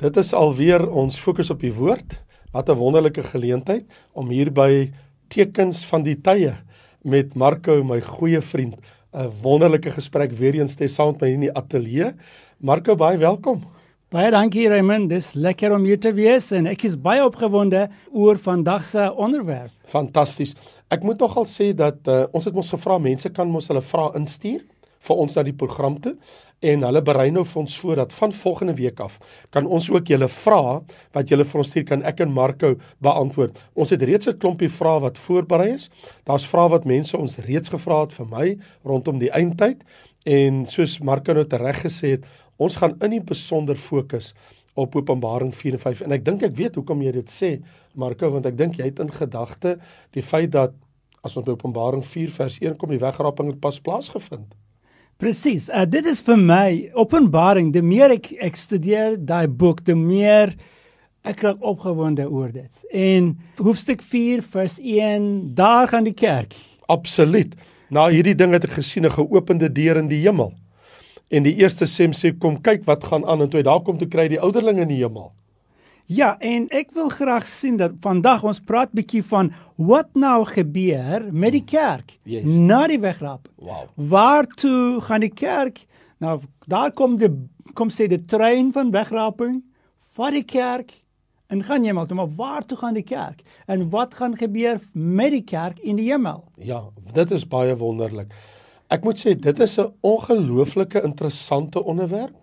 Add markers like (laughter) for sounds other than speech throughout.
Dit is alweer ons fokus op die woord. Wat 'n wonderlike geleentheid om hier by Tekens van die Tye met Marco, my goeie vriend, 'n wonderlike gesprek weer eens te saam met my in die ateljee. Marco, baie welkom. Baie dankie Raymond, dis lekker om hier te wees en ek is baie opgewonde oor vandag se onderwerp. Fantasties. Ek moet nogal sê dat uh, ons het mos gevra mense kan mos hulle vrae instuur vir ons na die program toe en hulle berei nou vir ons voor dat van volgende week af kan ons ook julle vrae wat julle vir ons stuur kan ek en Marco beantwoord. Ons het reeds 'n klompie vrae wat voorberei is. Daar's vrae wat mense ons reeds gevra het vir my rondom die eindtyd en soos Marco nou tereg gesê het, ons gaan in die besonder fokus op Openbaring 4 en 5 en ek dink ek weet hoekom jy dit sê Marco want ek dink jy het in gedagte die feit dat as ons by Openbaring 4 vers 1 kom die wegraping het pas plaasgevind. Presies. Uh, dit is vir my Openbaring. Die meer ek ek studeer daai boek, die meer ek raak opgewonde oor dit. En hoofstuk 4 vers 1, daar gaan die kerk. Absoluut. Na hierdie ding het ek gesien 'n geopende deur in die hemel. En die eerste sem sê kom kyk wat gaan aan en toe daar kom te kry die ouderlinge in die hemel. Ja, en ek wil graag sien dat vandag ons praat bietjie van wat nou gebeur met die kerk Yes. na die wegrap. Wow. Waartoe gaan die kerk? Nou daar kom die kom sê die trein van wegraping van die kerk en gaan hemel toe, maar waartoe gaan die kerk? En wat gaan gebeur met die kerk in die hemel? Ja, dit is baie wonderlik. Ek moet sê dit is 'n ongelooflike interessante onderwerp.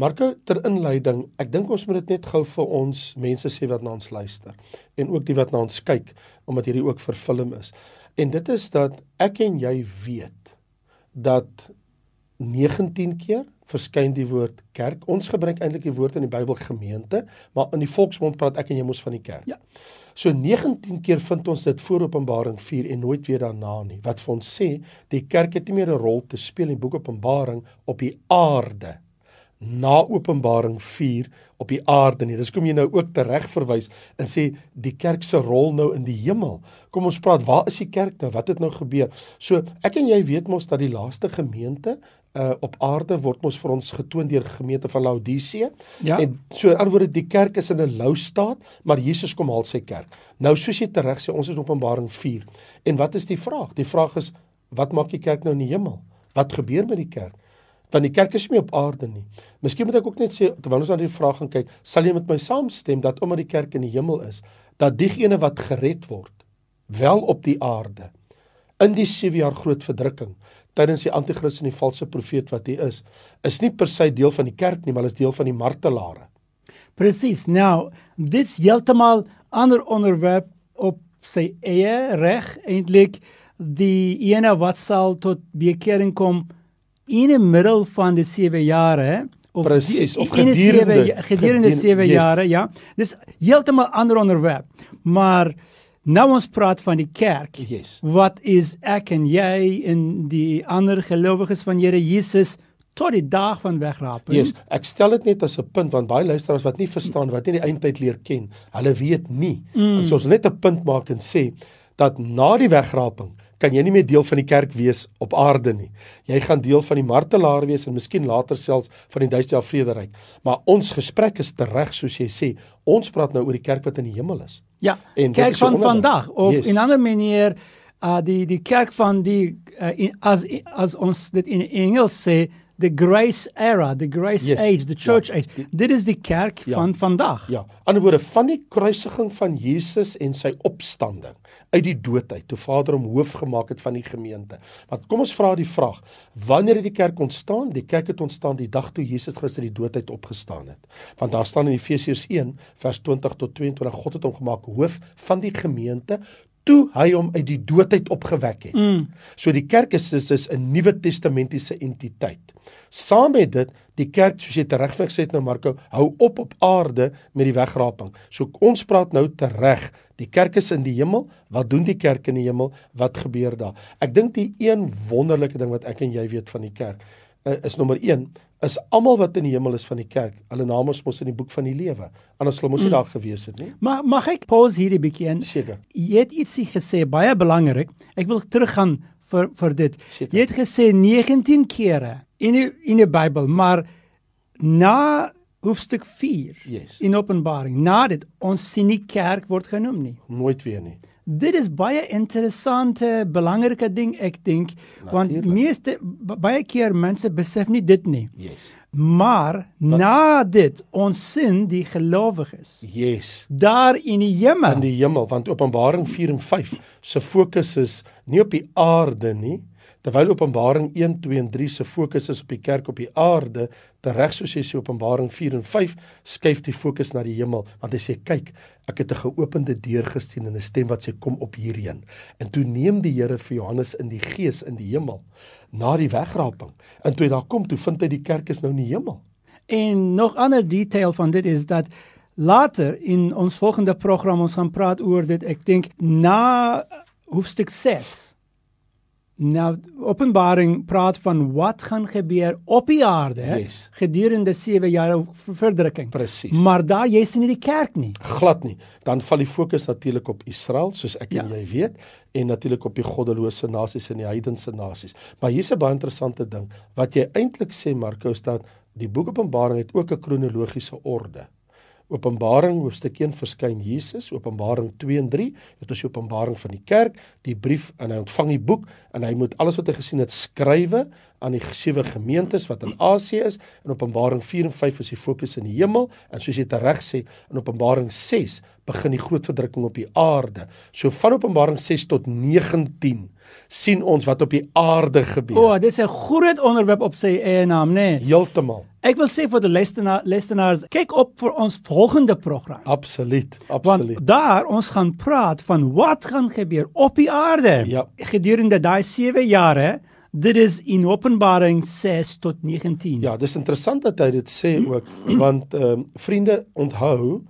Marko ter inleiding, ek dink ons moet dit net gou vir ons mense sê wat na ons luister en ook die wat na ons kyk omdat hierdie ook vir film is. En dit is dat ek en jy weet dat 19 keer verskyn die woord kerk. Ons gebruik eintlik die woord in die Bybel gemeente, maar in die volksmond praat ek en jy mos van die kerk. Ja. So 19 keer vind ons dit voor Openbaring 4 en nooit weer daarna nie. Wat vir ons sê, die kerk het nie meer 'n rol te speel in die boek Openbaring op die aarde na Openbaring 4 op die aarde nie. Dis kom jy nou ook tereg verwys en sê die kerk se rol nou in die hemel. Kom ons praat, waar is die kerk nou? Wat het nou gebeur? So ek en jy weet mos dat die laaste gemeente uh op aarde word mos vir ons getoon deur gemeente van Laodicea. Ja. En so in ander woorde die kerk is in 'n lou staat, maar Jesus kom haal sy kerk. Nou soos jy tereg sê, ons is Openbaring 4. En wat is die vraag? Die vraag is wat maak die kerk nou in die hemel? Wat gebeur met die kerk? Want die kerk is nie op aarde nie. Miskien moet ek ook net sê terwyl ons na die vraag gaan kyk, sal jy met my saamstem dat omdat die kerk in die hemel is, dat diegene wat gered word wel op die aarde in die 7 jaar groot verdrukking tydens die anti-kris en die valse profeet wat hy is, is nie per se deel van die kerk nie, maar is deel van die martelare. Presies. Nou, dit is heeltemal ander onderwerp op sy eie reg eintlik die ene wat sal tot bekering kom in die middel van die 7 jare of Presies, of in gedurende- gedurende gedien- 7 yes. jare, ja. Dis heeltemal ander onderwerp. Maar nou ons praat van die kerk. Yes. Wat is ek en jy en die ander gelowiges van Here Jesus tot die dag van wegraping? Yes, ek stel dit net as 'n punt want baie luisteraars wat nie verstaan wat nie die eindtyd leer ken, hulle weet nie. Mm. Ons wil net 'n punt maak en sê dat na die wegraping kan jy nie meer deel van die kerk wees op aarde nie. Jy gaan deel van die martelaar wees en miskien later selfs van die duisend jaar vrederyk. Maar ons gesprek is tereg soos jy sê. Ons praat nou oor die kerk wat in die hemel is. Ja, En kerk van vandag of Yes. in 'n ander manier uh die die kerk van die uh, in, as as ons dit in Engels sê the grace era, the grace Yes. age, the church Ja. age. Dit is die kerk Ja. van vandag. Ja, ander woorde van die kruisiging van Jesus en sy opstanding uit die dood uit, toe Vader hom hoof gemaak het van die gemeente. Want kom ons vra die vraag, wanneer het die kerk ontstaan? Die kerk het ontstaan die dag toe Jesus Christus uit die dood uit opgestaan het. Want daar staan in Efesiërs 1 vers 20 tot 22, God het hom gemaak hoof van die gemeente toe hy hom uit die dood uit opgewek het. Mm. So die kerk is dis is 'n nuwe testamentiese entiteit. Saam met dit, die kerk soos jy teregweg gesê het nou Marco, hou op op aarde met die wegraping. So ons praat nou tereg. Die kerk is in die hemel. Wat doen die kerk in die hemel? Wat gebeur daar? Ek dink die een wonderlike ding wat ek en jy weet van die kerk uh, is nommer 1 is almal wat in die hemel is van die kerk. Hulle name is mos in die boek van die lewe. Anders sou mos nie daar gewees het nie. Maar mag ek pause hierdie bietjie en Seker. jy het ietsie gesê baie belangrik. Ek wil teruggaan vir vir dit. Seker. Jy het gesê 19 kere in die in die Bybel, maar na hoofstuk 4 Yes. in Openbaring. Na dit ons sien nie kerk word genoem nie. Nooit weer nie. Dit is baie interessante, belangrike ding ek dink, want meeste baie keer mense besef nie dit nie. Yes. Maar na dit ons sien die gelowiges Yes. daar in die hemel. in die hemel want Openbaring 4 en 5 se fokus is nie op die aarde nie terwyl Openbaring 1 2 en 3 se fokus is op die kerk op die aarde tereg soos jy sê Openbaring 4 en 5 skuif die fokus na die hemel. Want hy sê kyk ek het 'n geopende deur gesien en 'n stem wat sê kom op hierheen. En toe neem die Here vir Johannes in die gees in die hemel na die wegraping. En toe hy daar kom toe vind hy die kerk is nou in die hemel. En nog ander detail van dit is dat later in ons volgende program ons gaan praat oor dit. Ek dink na hoofstuk 6 Nou Openbaring praat van wat gaan gebeur op die aarde Yes. gedurende 7 jaar ver- verdrukking. Presies. Maar daar jy sien nie die kerk nie. glad nie. Dan val die fokus natuurlik op Israel, soos ek en Ja. jy weet, en natuurlik op die goddelose nasies en die heidense nasies. Maar hier's 'n baie interessante ding. Wat jy eintlik sê Marko is dat die boek Openbaring het ook 'n kronologiese orde. Openbaring hoofstuk 1 verskyn Jesus, Openbaring 2 en 3 het ons die Openbaring van die kerk, die brief en hy ontvang die boek en hy moet alles wat hy gesien het skrywe aan die sewe gemeentes wat in Asië is. In Openbaring 4 en 5 is die fokus in die hemel en soos jy tereg sê, in Openbaring 6 begin die groot verdrukking op die aarde. So van Openbaring 6 tot 19 sien ons wat op die aarde gebeur. O, oh, dit is 'n groot onderwerp op sy eie naam, nê. Nee. Heeltemal. Ek wil sê vir die luisteraar- luisteraars, kyk op vir ons volgende program. Absoluut. Want Absoluut. daar ons gaan praat van wat gaan gebeur op die aarde Ja. gedurende daai 7 jare. Dit is in Openbaring 6 tot 19. Ja, dis interessant dat hy dit sê ook want ehm um, vriende onthou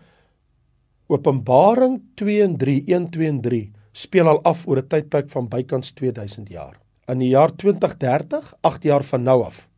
Openbaring 2 en 3 1 2 en 3 speel al af oor 'n tydperk van bykans 2000 jaar. In die jaar 2030, 8 jaar van nou af,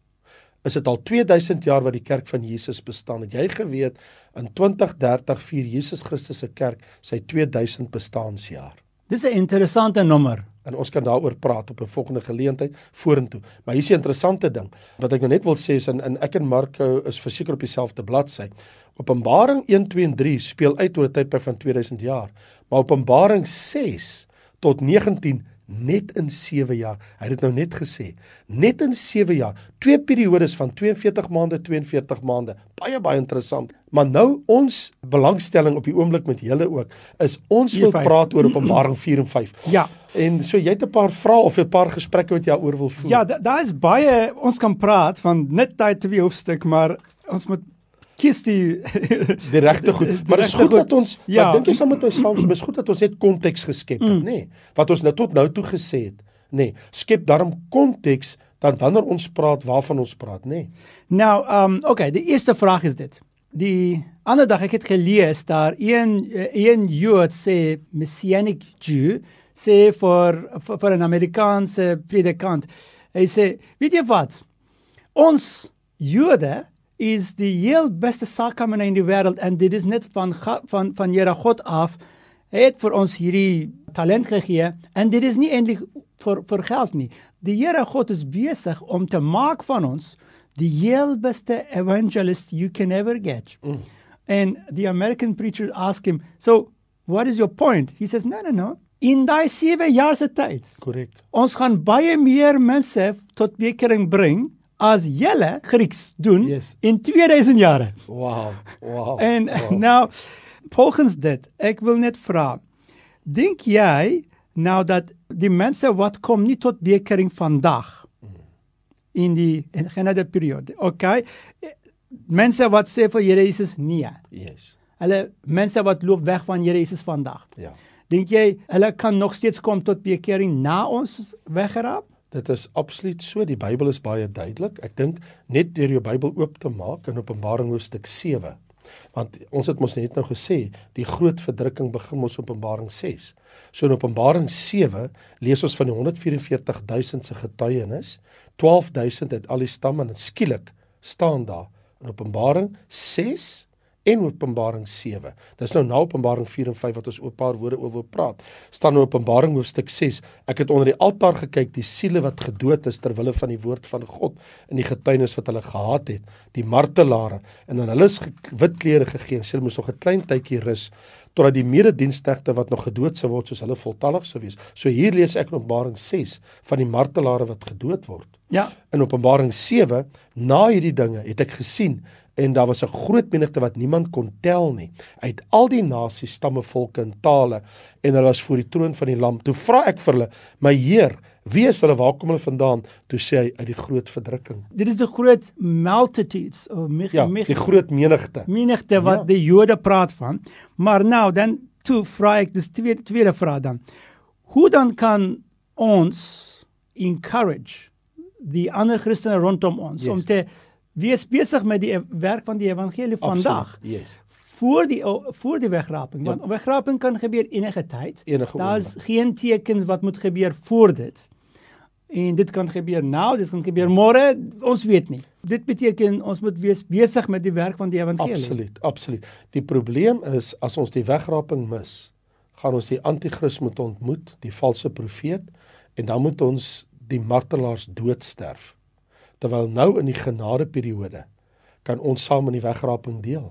is dit al 2000 jaar wat die kerk van Jesus bestaan. Het jy geweet in 2030 vier Jesus Christus se kerk sy 2000 bestaanjaar? Dis 'n interessante nommer. en ons kan daaroor praat op 'n volgende geleentheid vorentoe. Maar hier is 'n interessante ding wat ek nou net wil sê is in, in ek en Marko is verseker op dieselfde bladsy. Openbaring 1, 2 en 3 speel uit oor 'n tydperk van 2000 jaar, maar Openbaring 6 tot 19 net in 7 jaar. Hy het dit nou net gesê. Net in 7 jaar. Twee periodes van 42 maande, 42 maande. Baie baie interessant. Maar nou ons belangstelling op die oomblik met julle ook is ons wil 4, 5. praat oor Openbaring 4 en 5. Ja. En so jy het 'n paar vrae of 'n paar gesprekke wat jy daaroor wil voer. Ja, da- daar is baie ons kan praat van net daai twee hoofstuk, maar ons moet kies die die regte goed. Maar dit is regte goed goed. dat ons ja. Maar dink jy saam met ons saam, dis goed dat ons net konteks geskep het, mm. nê? Nee, wat ons nou tot nou toe gesê het, nê. Nee, skep daarom konteks dan wanneer ons praat waarvan ons praat, nê? Nee. Nou, um okay, die eerste vraag is dit. Die ander dag ek het gelees daar een een Jood sê messianic Jew sê vir vir, vir 'n Amerikaanse predikant. Hy sê, weet jy wat? Ons Jode is die heel beste sakemanne in die wêreld en dit is net van van van Here God af. Hy het vir ons hierdie talent gegee en dit is nie eintlik vir vir geld nie. Die Here God is besig om te maak van ons die heel beste evangelist you can ever get. Mm. And the American preacher asked him, "So, what is your point?" He says, "No, no, no. In daai 7 jaar se tyd, Korrek. ons gaan baie meer mense tot bekering bring as julle Grieks doen Yes. in 2000 jare." Wow. Wow. En wow. nou volgens dit, ek wil net vra, dink jy nou dat die mense wat kom nie tot bekering vandag in die in genade periode, okay? Mense wat sê vir Here Jesus nee. Yes. Hulle mense wat loop weg van Here Jesus vandag. Ja. Dink jy hulle kan nog steeds kom tot bekering na ons weggeraap? Dit is absoluut so. Die Bybel is baie duidelik. Ek dink net deur jou Bybel oop te maak in Openbaring hoofstuk 7. Want ons het mos net nou gesê, die groot verdrukking begin mos Openbaring 6. So in Openbaring 7 lees ons van die 144000 se getuienis, 12000 uit al die stamme en skielik staan daar in Openbaring 6 en Openbaring 7. Dis nou na Openbaring 4 en 5 wat ons 'n paar woorde oor wil praat. staan in Openbaring hoofstuk 6. Ek het onder die altaar gekyk, die siele wat gedood is ter wille van die woord van God en die getuienis wat hulle gehad het, die martelare en dan hulle is wit klere gegee. Hulle moes nog 'n klein tydjie rus totdat die mededienstnegte wat nog gedood sou word soos hulle voltallig sou wees. So hier lees ek in Openbaring 6 van die martelare wat gedood word. Ja. In Openbaring 7 na hierdie dinge het ek gesien en daar was 'n groot menigte wat niemand kon tel nie uit al die nasies, stamme, volke en tale en hulle was voor die troon van die lam. Toe vra ek vir hulle: "My Heer, wie is hulle? Waar kom hulle vandaan?" Toe sê hy: "Uit die groot verdrukking." Dit is die groot multitudes of mig, Ja, mig, die groot menigte. menigte wat Ja. die Jode praat van. Maar nou dan toe vra ek dis tweede tweede vraag dan. Hoe dan kan ons encourage die ander Christene rondom ons Yes. om te wees besig met die werk van die evangelie vandag Absoluut, Yes. voor die voor die wegraping want wegraping kan gebeur enige tyd. Enige Daar's geen tekens wat moet gebeur voor dit. En dit kan gebeur nou, dit kan gebeur môre, ons weet nie. Dit beteken ons moet wees besig met die werk van die evangelie. Absoluut, absoluut. Die probleem is as ons die wegraping mis, gaan ons die anti-kris moet ontmoet, die valse profeet en dan moet ons die martelaars doodsterf. Terwyl nou in die genadeperiode kan ons saam in die wegraping deel.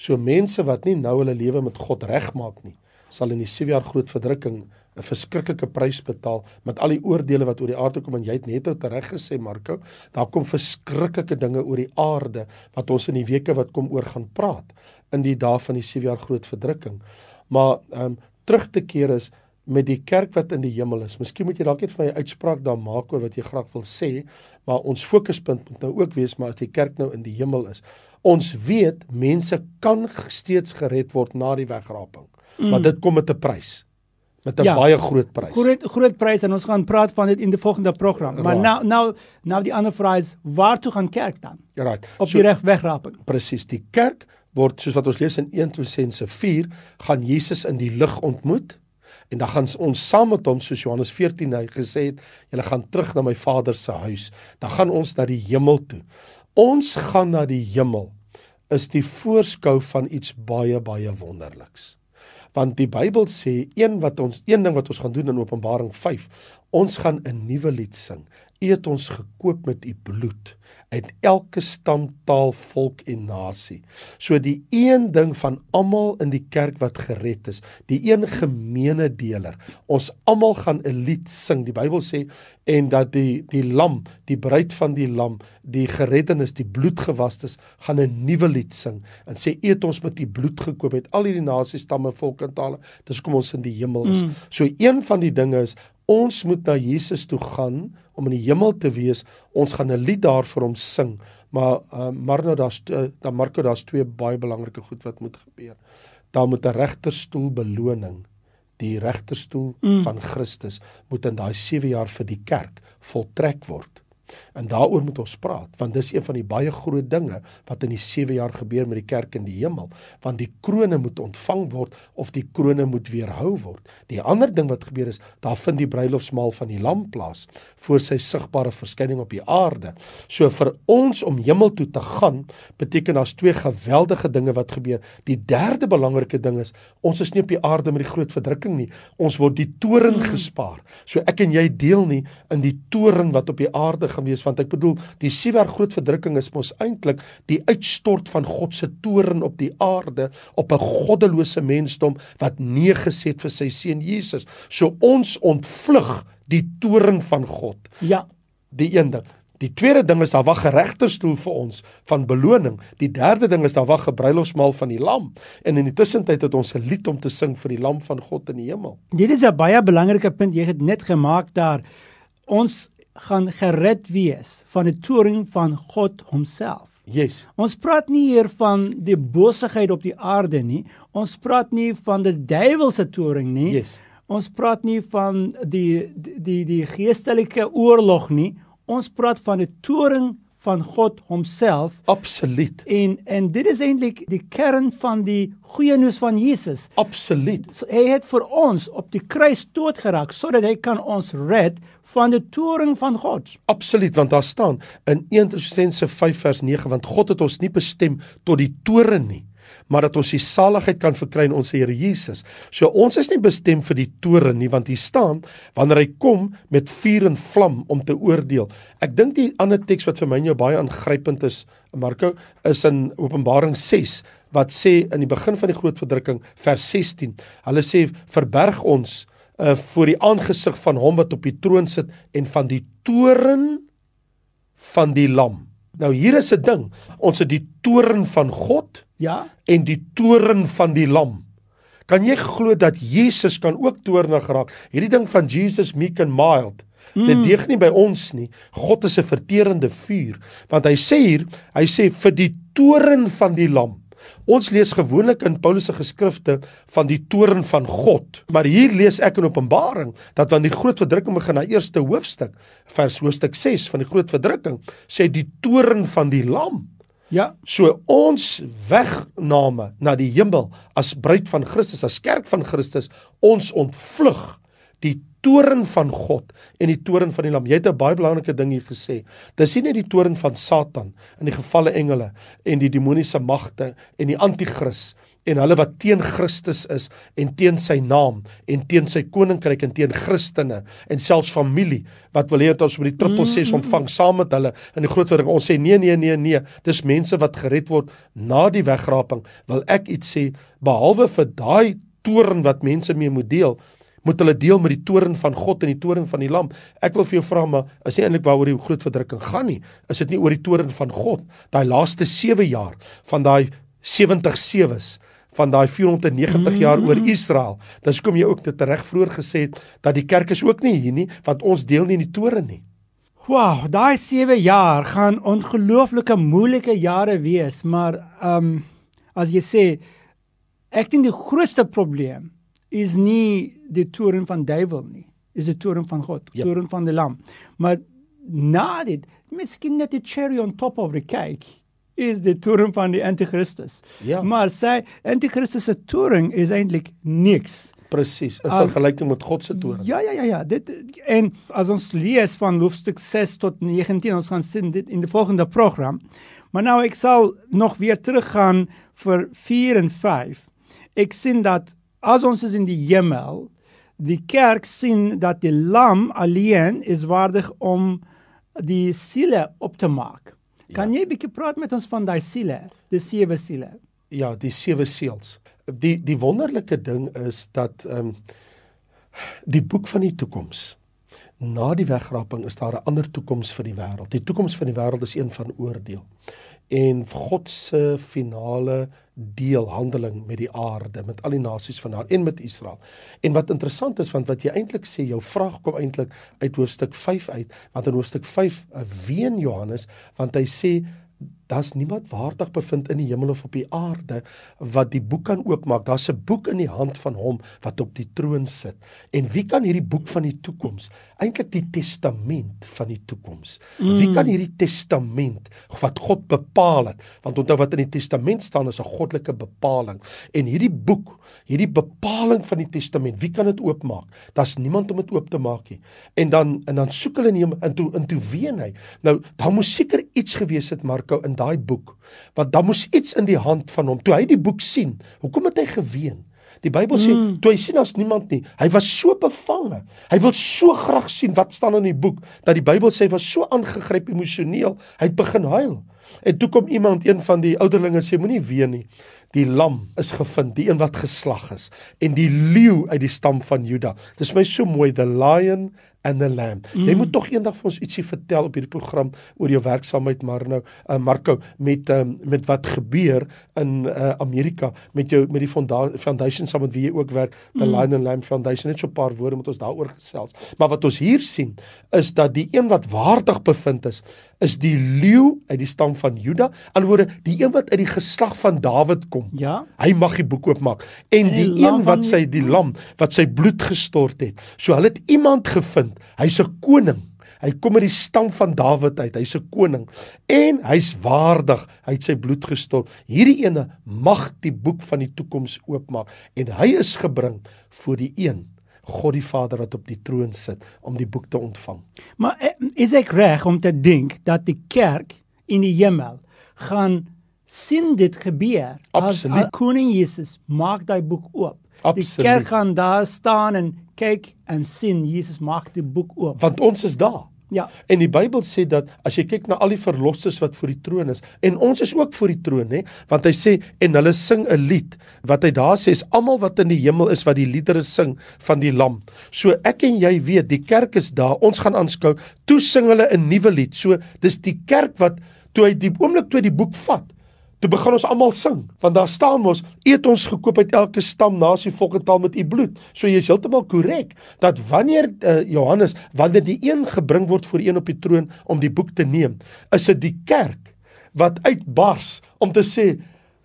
So mense wat nie nou hulle lewe met God regmaak nie, sal in die 7 jaar groot verdrukking 'n verskriklike prys betaal met al die oordeele wat oor die aarde kom en jy het net ou reg gesê Marco, daar kom verskriklike dinge oor die aarde wat ons in die weke wat kom oor gaan praat in die dae van die 7 jaar groot verdrukking. Maar ehm um, terug te keer is met die kerk wat in die hemel is. Miskien moet jy dalk net vir my 'n uitspraak daar maak oor wat jy graag wil sê, maar ons fokuspunt moet nou ook wees maar as die kerk nou in die hemel is. Ons weet mense kan steeds gered word na die wegraping. Mm. Maar dit kom met 'n prys. Met 'n Ja. baie groot prys. Groot groot prys en ons gaan praat van dit in die volgende program. Maar Right. nou nou nou die ander vraag is waartoe gaan kerk dan? Right. Op die reg wegraping. Presies. Die kerk word soos wat ons lees in 1 Tessalonisense 4, gaan Jesus in die lig ontmoet en dan gaan ons saam met hom soos Johannes 14 hy gesê het, julle gaan terug na my Vader se huis. Dan gaan ons na die hemel toe. Ons gaan na die hemel is die voorskou van iets baie baie wonderliks. Want die Bybel sê een wat ons een ding wat ons gaan doen in Openbaring 5, ons gaan 'n nuwe lied sing. U het ons gekoop met u bloed uit elke stam, taal, volk en nasie. So die een ding van almal in die kerk wat gered is, die een gemeene deler. Ons almal gaan 'n lied sing. Die Bybel sê en dat die die lam, die bruid van die lam, die gereddenes, die bloedgewastes gaan 'n nuwe lied sing en sê eet ons met die bloed gekoop het al hierdie nasies, stamme, volke en tale. Dis kom ons in die hemel is. Mm. So een van die dinge is ons moet na Jesus toe gaan om in die hemel te wees. Ons gaan 'n lied daar vir hom sing. Maar uh, maar nou daar's uh, dan Marco daar's twee baie belangrike goed wat moet gebeur. Daar moet 'n regterstoel beloning die regterstoel mm. van Christus moet in daai 7 jaar vir die kerk voltrek word. En daaroor moet ons praat want dis een van die baie groot dinge wat in die 7 jaar gebeur met die kerk in die hemel want die krone moet ontvang word of die krone moet weerhou word. Die ander ding wat gebeur is daar vind die bruilofsmaal van die lam plaas voor sy sigbare verskyning op die aarde. So vir ons om hemel toe te gaan beteken daar's twee geweldige dinge wat gebeur. Die derde belangrike ding is ons is nie op die aarde met die groot verdrukking nie. Ons word die toren gespaar. So ek en jy deel nie in die toren wat op die aarde gaan wees want ek bedoel die sewe jaar groot verdrukking is mos eintlik die uitstort van God se toren op die aarde op 'n goddelose mensdom wat nee gesê het vir sy seun Jesus. So ons ontvlug die toren van God. Ja. Die een ding. Die tweede ding is daar wag 'n regterstoel vir ons van beloning. Die derde ding is daar wag 'n bruilofsmaal van die lam. En in die tussentyd het ons 'n lied om te sing vir die lam van God in die hemel. Dit is 'n baie belangrike punt jy het net gemaak daar. Ons gaan gered wees van die toring van God homself. Yes. Ons praat nie hier van die bosigheid op die aarde nie. Ons praat nie van die duiwelse toring nie. Yes. Ons praat nie van die die die, die geestelike oorlog nie. Ons praat van die toring van God homself Absoluut. en en dit is eintlik die kern van die goeie nuus van Jesus. Absoluut. So, hy het vir ons op die kruis doodgeraak sodat hy kan ons red van die toring van God. Absoluut want daar staan in 1 Tessalonisense 5 vers 9 want God het ons nie bestem tot die toren nie maar dat ons die saligheid kan verkry in ons Here Jesus. So ons is nie bestem vir die toren nie, want hier staan wanneer hy kom met vuur en vlam om te oordeel. Ek dink die ander teks wat vir my en jou baie aangrypend is, Marko, is in Openbaring 6 wat sê in die begin van die groot verdrukking vers 16. Hulle sê verberg ons uh voor die aangesig van hom wat op die troon sit en van die toren van die lam. Nou hier is 'n ding. Ons het die toren van God Ja? en die toren van die lam. Kan jy glo dat Jesus kan ook toornig raak? Hierdie ding van Jesus meek and mild. Dit deeg nie by ons nie. God is 'n verterende vuur, want hy sê hier, hy sê vir die toren van die lam. Ons lees gewoonlik in Paulus se geskrifte van die toren van God, maar hier lees ek in Openbaring dat wanneer die groot verdrukking begin, na eerste hoofstuk, vers hoofstuk 6 van die groot verdrukking, sê die toren van die lam. Ja. So ons wegname na die hemel as bruid van Christus, as kerk van Christus, ons ontvlug die toren van God en die toren van die lam. Jy het 'n baie belangrike ding hier gesê. Dis nie net die toren van Satan en die gevalle engele en die demoniese magte en die anti-kris en hulle wat teen Christus is en teen sy naam en teen sy koninkryk en teen Christene en selfs familie wat wil hê dat ons met die triple ses ontvang saam met hulle in die groot verdrukking. Ons sê nee nee nee nee, dis mense wat gered word na die wegraping. Wil ek iets sê behalwe vir daai toren wat mense mee moet deel, moet hulle deel met die toren van God en die toren van die lam. Ek wil vir jou vra maar is nie eintlik waaroor die groot verdrukking gaan nie. Is dit nie oor die toren van God? Daai laaste 7 jaar van daai 70 sewes van daai 490 jaar oor Israel. Dis kom jy ook dit reg vroeër gesê het dat die kerk is ook nie hier nie want ons deel nie in die toren nie. Wow, daai 7 jaar gaan ongelooflike moeilike jare wees, maar ehm um, as jy sê ek dink die grootste probleem is nie die toren van duiwel nie, is die toren van God, Yep. toren van die lam. Maar na dit, miskien net die cherry on top of the cake is die toren van die anti-Christus. Ja. Maar sy anti-Christus se toren is eintlik niks. Presies, in vergelyking met God se toren. Ja ja ja ja, dit en as ons lees van hoofstuk 6 tot 19, ons gaan sien dit in die volgende program. Maar nou ek sal nog weer teruggaan vir 4 en 5. Ek sien dat as ons is in die hemel, die kerk sien dat die lam alleen is waardig om die siele op te maak. Kan jy 'n bietjie praat met ons van daai siele, die sewe siele? Ja, die sewe seels. Die die wonderlike ding is dat ehm um, die boek van die toekoms. Na die wegraping is daar 'n ander toekoms vir die wêreld. Die toekoms van die wêreld is een van oordeel. En God se finale deelhandeling met die aarde, met al die nasies van haar en met Israel. En wat interessant is want wat jy eintlik sê, jou vraag kom eintlik uit hoofstuk 5 uit, want in hoofstuk 5 ween Johannes want hy sê daar's niemand waardig bevind in die hemel of op die aarde wat die boek kan oopmaak. Daar's 'n boek in die hand van hom wat op die troon sit. En wie kan hierdie boek van die toekoms, eintlik die testament van die toekoms. Mm. Wie kan hierdie testament wat God bepaal het? Want onthou wat in die testament staan is 'n goddelike bepaling. En hierdie boek, hierdie bepaling van die testament, wie kan dit oopmaak? Daar's niemand om dit oop te maak nie. En dan en dan soek hulle neem in toe in toe ween hy. Nou, daar moes seker iets gewees het Marko in daai boek. Want daar moes iets in die hand van hom. Toe hy die boek sien, hoekom het hy geween? Die Bybel sê mm. toe hy sien as niemand nie, hy was so bevange. Hy wil so graag sien wat staan in die boek dat die Bybel sê hy was so aangegryp emosioneel, hy het begin huil. En toe kom iemand, een van die ouderlinge sê moenie ween nie. Die lam is gevind, die een wat geslag is en die leeu uit die stam van Juda. Dis my so mooi, the lion and the lamb. Mm. Jy moet tog eendag vir ons ietsie vertel op hierdie program oor jou werksaamheid maar nou uh, Marco met um, met wat gebeur in uh, Amerika met jou met die fonda foundation saam met wie jy ook werk, the mm. Lion and Lamb Foundation. Net so 'n paar woorde met ons daaroor gesels. Maar wat ons hier sien is dat die een wat waardig bevind is, is die leeu uit die stam van Juda. Alhoewel die een wat uit die geslag van Dawid kom. Ja. Hy mag die boek oopmaak. En die, die een wat sy die lam wat sy bloed gestort het. So hulle het iemand gevind. Hy's 'n koning. Hy kom uit die stam van Dawid uit. Hy's 'n koning en hy's waardig. Hy het sy bloed gestort. Hierdie ene mag die boek van die toekoms oopmaak en hy is gebring voor die een God die Vader wat op die troon sit om die boek te ontvang. Maar eh, is ek reg om te dink dat die kerk in die hemel gaan sien dit gebeur. As, Absoluut. as koning Jesus maak daai boek oop. Die Absoluut. kerk gaan daar staan en kyk en sien Jesus maak die boek oop. Want ons is daar. Ja. En die Bybel sê dat as jy kyk na al die verlossers wat voor die troon is en ons is ook voor die troon nê want hy sê en hulle sing 'n lied wat hy daar sê is almal wat in die hemel is wat die liedere sing van die lam. So ek en jy weet die kerk is daar ons gaan aanskou toe sing hulle 'n nuwe lied. So dis die kerk wat toe hy die oomblik toe hy die boek vat Toe begin ons almal sing, want daar staan mos, eet ons gekoop uit elke stam, nasie, volk en taal met u bloed. So jy is heeltemal korrek dat wanneer uh, Johannes, wanneer die een gebring word voor een op die troon om die boek te neem, is dit die kerk wat uitbars om te sê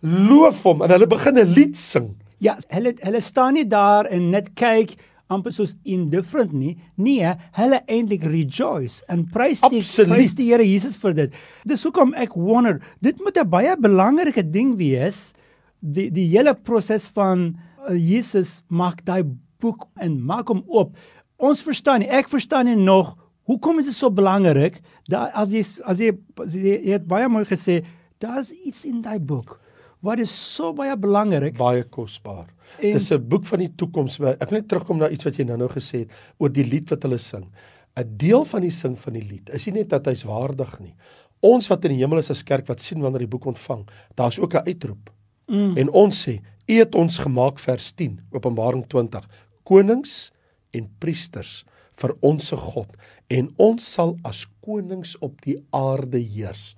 loof hom en hulle begin 'n lied sing. Ja, hulle hulle staan nie daar en net kyk amper soos indifferent nie. Nee, hulle eintlik rejoice en prys die Absoluut. prys die Here Jesus vir dit. Dis hoekom ek wonder, dit moet 'n baie belangrike ding wees die die hele proses van uh, Jesus maak daai boek en maak hom oop. Ons verstaan nie, ek verstaan nie nog hoekom is dit so belangrik dat as jy as jy, jy, jy het baie mooi gesê, daar's iets in daai boek wat is so baie belangrik. Baie kosbaar. En- Dis 'n boek van die toekoms. Ek wil net terugkom na iets wat jy nou-nou gesê het oor die lied wat hulle sing. 'n Deel van die sing van die lied is nie net dat hy's waardig nie. Ons wat in die hemel is as kerk wat sien wanneer die boek ontvang, daar's ook 'n uitroep. Mm. En ons sê, U het ons gemaak vers 10, Openbaring 20, konings en priesters vir ons se God en ons sal as konings op die aarde heers.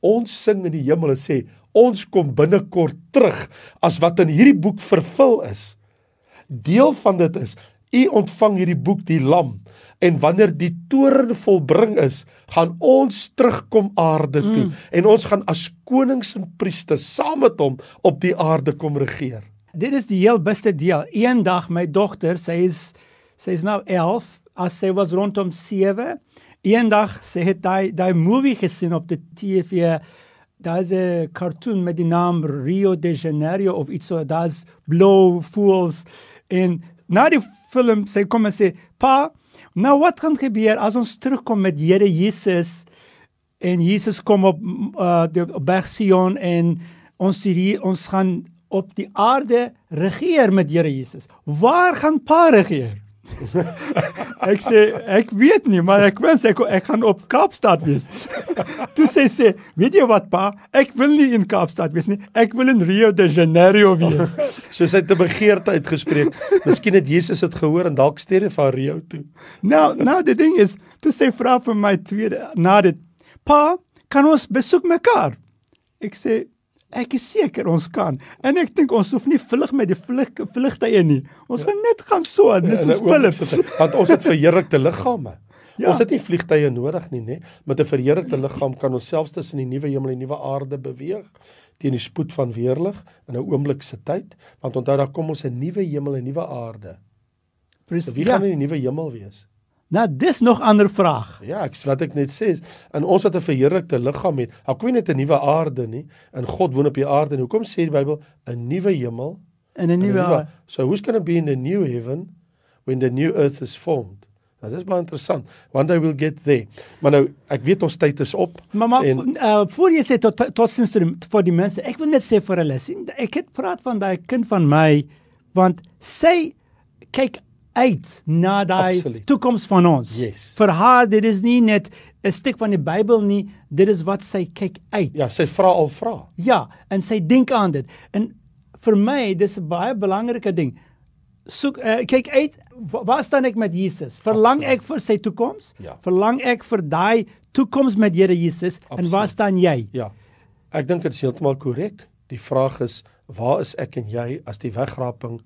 Ons sing in die hemel en sê ons kom binnekort terug as wat in hierdie boek vervul is. Deel van dit is u ontvang hierdie boek die lam en wanneer die toren volbring is, gaan ons terugkom aarde toe mm. en ons gaan as konings en priesters saam met hom op die aarde kom regeer. Dit is die heel beste deel. Eendag my dogter, sy is sy is nou 11, as sy was rondom 7, eendag sy het daai daai movie gesien op die TV. Daar's 'n cartoon met die naam Rio de Janeiro of iets so. Daar's Blow Fools en na die film sy kom en sê, "Pa, nou wat gaan gebeur as ons terugkom met Here Jesus?" en Jesus kom op uh, die op Berg Sion en ons hier ons gaan op die aarde regeer met Here Jesus. Waar gaan Pa regeer? (laughs) ek sê ek weet nie, maar ek wens ek ek gaan op Kaapstad wees. (laughs) Toe sê sy, weet jy wat pa, ek wil nie in Kaapstad wees nie. Ek wil in Rio de Janeiro wees. (laughs) So sy het 'n begeerte uitgespreek. Miskien het Jesus dit gehoor en dalk stuur hy vir Rio toe. nou, nou die ding is, toe sê vra vir my tweede na dit, pa, kan ons besoek mekaar? Ek sê Ek is seker ons kan. En ek dink ons hoef nie vlug met die vlug vlugtye nie. Ons gaan net gaan so, net In 'n soos oomblik Philip. Want ons het verheerlikte liggame. Ja. Ons het nie vliegtye nodig nie, nê? Met 'n verheerlikte liggaam kan ons selfs tussen die nuwe hemel en die nuwe aarde beweeg teen die spoed van weerlig in 'n oomblik se tyd, want onthou daar kom ons 'n nuwe hemel en nuwe aarde. So wie ja. gaan in die nuwe hemel wees? Nou dis nog ander vraag. Ja, ek wat ek net sê is in ons wat 'n verheerlikte liggaam het, dan kom jy net 'n nuwe aarde nie, en God woon op die aarde. En hoekom sê die Bybel 'n nuwe hemel en 'n nuwe So who's going to be in the new heaven when the new earth is formed? Nou, dit is baie interessant. One day we'll get there. Maar nou, ek weet ons tyd is op. Maar maar En- uh, voor jy sê tot tot sins tot die- vir die mense, ek wil net sê vir hulle, sien ek het praat van daai kind van my want sy kyk uit na daai toekoms van ons. Yes. Vir haar dit is nie net 'n stuk van die Bybel nie, dit is wat sy kyk uit. Ja, sy vra al vra. Ja, en sy dink aan dit. En vir my dis 'n baie belangrike ding. Soek uh, kyk uit wa- waar staan ek met Jesus? Verlang Absoluut. ek vir sy toekoms? Ja. Verlang ek vir daai toekoms met Here Jesus? En waar staan jy? Ja. Ek dink dit is heeltemal korrek. Die vraag is, waar is ek en jy as die wegraping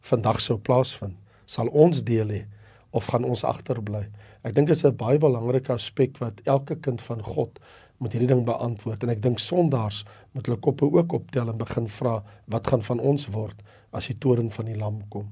vandag sou plaasvind? Sal ons deel hê of gaan ons agterbly? Ek dink dit is 'n baie belangrike aspek wat elke kind van God moet hierdie ding beantwoord en ek dink sondaars moet hulle koppe ook optel en begin vra wat gaan van ons word as die toren van die lam kom.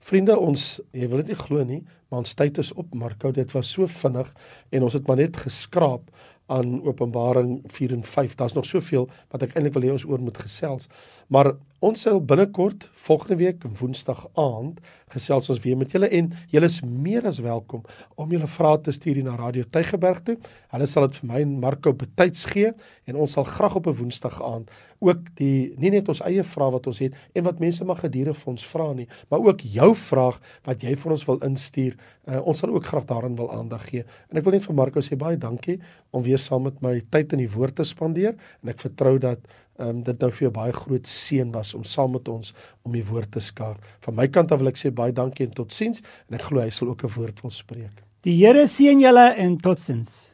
Vriende, ons jy wil dit nie glo nie, maar ons tyd is op, Marco, dit was so vinnig en ons het maar net geskraap aan Openbaring 4 en 5. Daar's nog soveel wat ek eintlik wil hê ons oor moet gesels. Maar ons sal binnekort volgende week Woensdag aand gesels ons weer met julle en julle is meer as welkom om julle vrae te stuur na Radio Tygerberg toe. Hulle sal dit vir my en Marco betyds gee en ons sal graag op 'n Woensdag aand ook die nie net ons eie vrae wat ons het en wat mense mag gedurig vir ons vra nie, maar ook jou vraag wat jy vir ons wil instuur. Uh, ons sal ook graag daaraan wil aandag gee. En ek wil net vir Marco sê baie dankie om weer saam met my tyd in die woord te spandeer en ek vertrou dat ehm um, dit nou vir jou baie groot seën was om saam met ons om die woord te skaar. Van my kant af wil ek sê baie dankie en totsiens en ek glo hy sal ook 'n woord wil spreek. Die Here seën julle en totsiens.